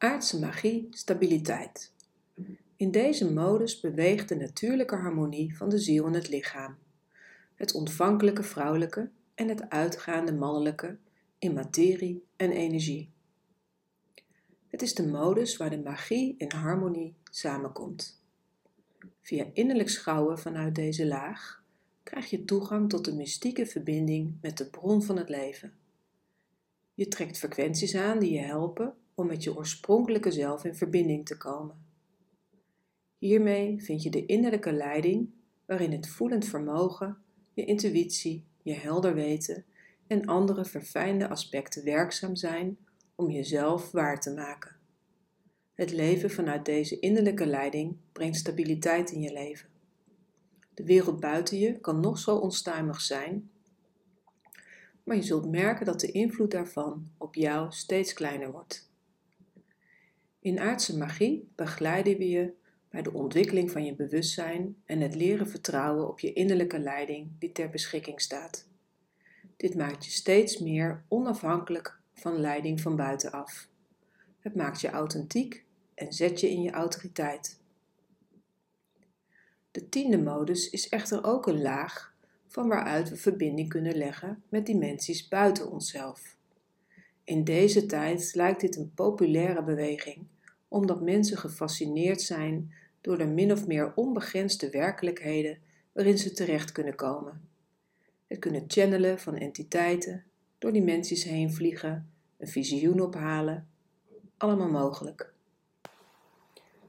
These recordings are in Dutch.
Aardse magie, stabiliteit. In deze modus beweegt de natuurlijke harmonie van de ziel en het lichaam, het ontvankelijke vrouwelijke en het uitgaande mannelijke in materie en energie. Het is de modus waar de magie en harmonie samenkomt. Via innerlijk schouwen vanuit deze laag krijg je toegang tot de mystieke verbinding met de bron van het leven. Je trekt frequenties aan die je helpen om met je oorspronkelijke zelf in verbinding te komen. Hiermee vind je de innerlijke leiding waarin het voelend vermogen, je intuïtie, je helder weten en andere verfijnde aspecten werkzaam zijn om jezelf waar te maken. Het leven vanuit deze innerlijke leiding brengt stabiliteit in je leven. De wereld buiten je kan nog zo onstuimig zijn, maar je zult merken dat de invloed daarvan op jou steeds kleiner wordt. In aardse magie begeleiden we je bij de ontwikkeling van je bewustzijn en het leren vertrouwen op je innerlijke leiding die ter beschikking staat. Dit maakt je steeds meer onafhankelijk van leiding van buitenaf. Het maakt je authentiek en zet je in je autoriteit. De tiende modus is echter ook een laag van waaruit we verbinding kunnen leggen met dimensies buiten onszelf. In deze tijd lijkt dit een populaire beweging, omdat mensen gefascineerd zijn door de min of meer onbegrensde werkelijkheden waarin ze terecht kunnen komen. Het kunnen channelen van entiteiten, door dimensies heen vliegen, een visioen ophalen, allemaal mogelijk.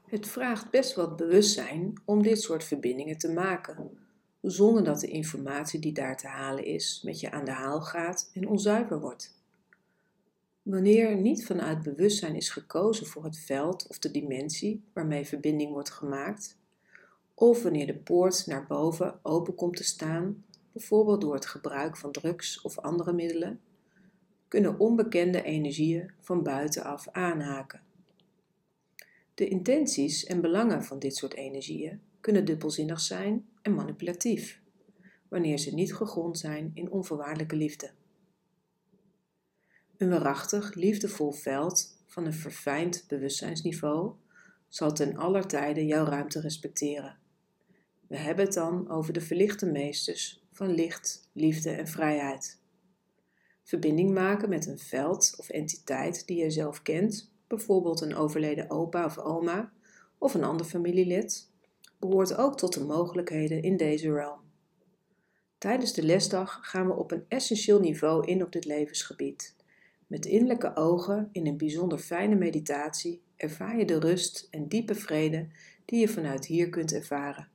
Het vraagt best wat bewustzijn om dit soort verbindingen te maken, zonder dat de informatie die daar te halen is met je aan de haal gaat en onzuiver wordt. Wanneer niet vanuit bewustzijn is gekozen voor het veld of de dimensie waarmee verbinding wordt gemaakt, of wanneer de poort naar boven open komt te staan, bijvoorbeeld door het gebruik van drugs of andere middelen, kunnen onbekende energieën van buitenaf aanhaken. De intenties en belangen van dit soort energieën kunnen dubbelzinnig zijn en manipulatief, wanneer ze niet gegrond zijn in onvoorwaardelijke liefde. Een waarachtig, liefdevol veld van een verfijnd bewustzijnsniveau zal ten aller tijde jouw ruimte respecteren. We hebben het dan over de verlichte meesters van licht, liefde en vrijheid. Verbinding maken met een veld of entiteit die je zelf kent, bijvoorbeeld een overleden opa of oma of een ander familielid, behoort ook tot de mogelijkheden in deze realm. Tijdens de lesdag gaan we op een essentieel niveau in op dit levensgebied met innerlijke ogen in een bijzonder fijne meditatie ervaar je de rust en diepe vrede die je vanuit hier kunt ervaren.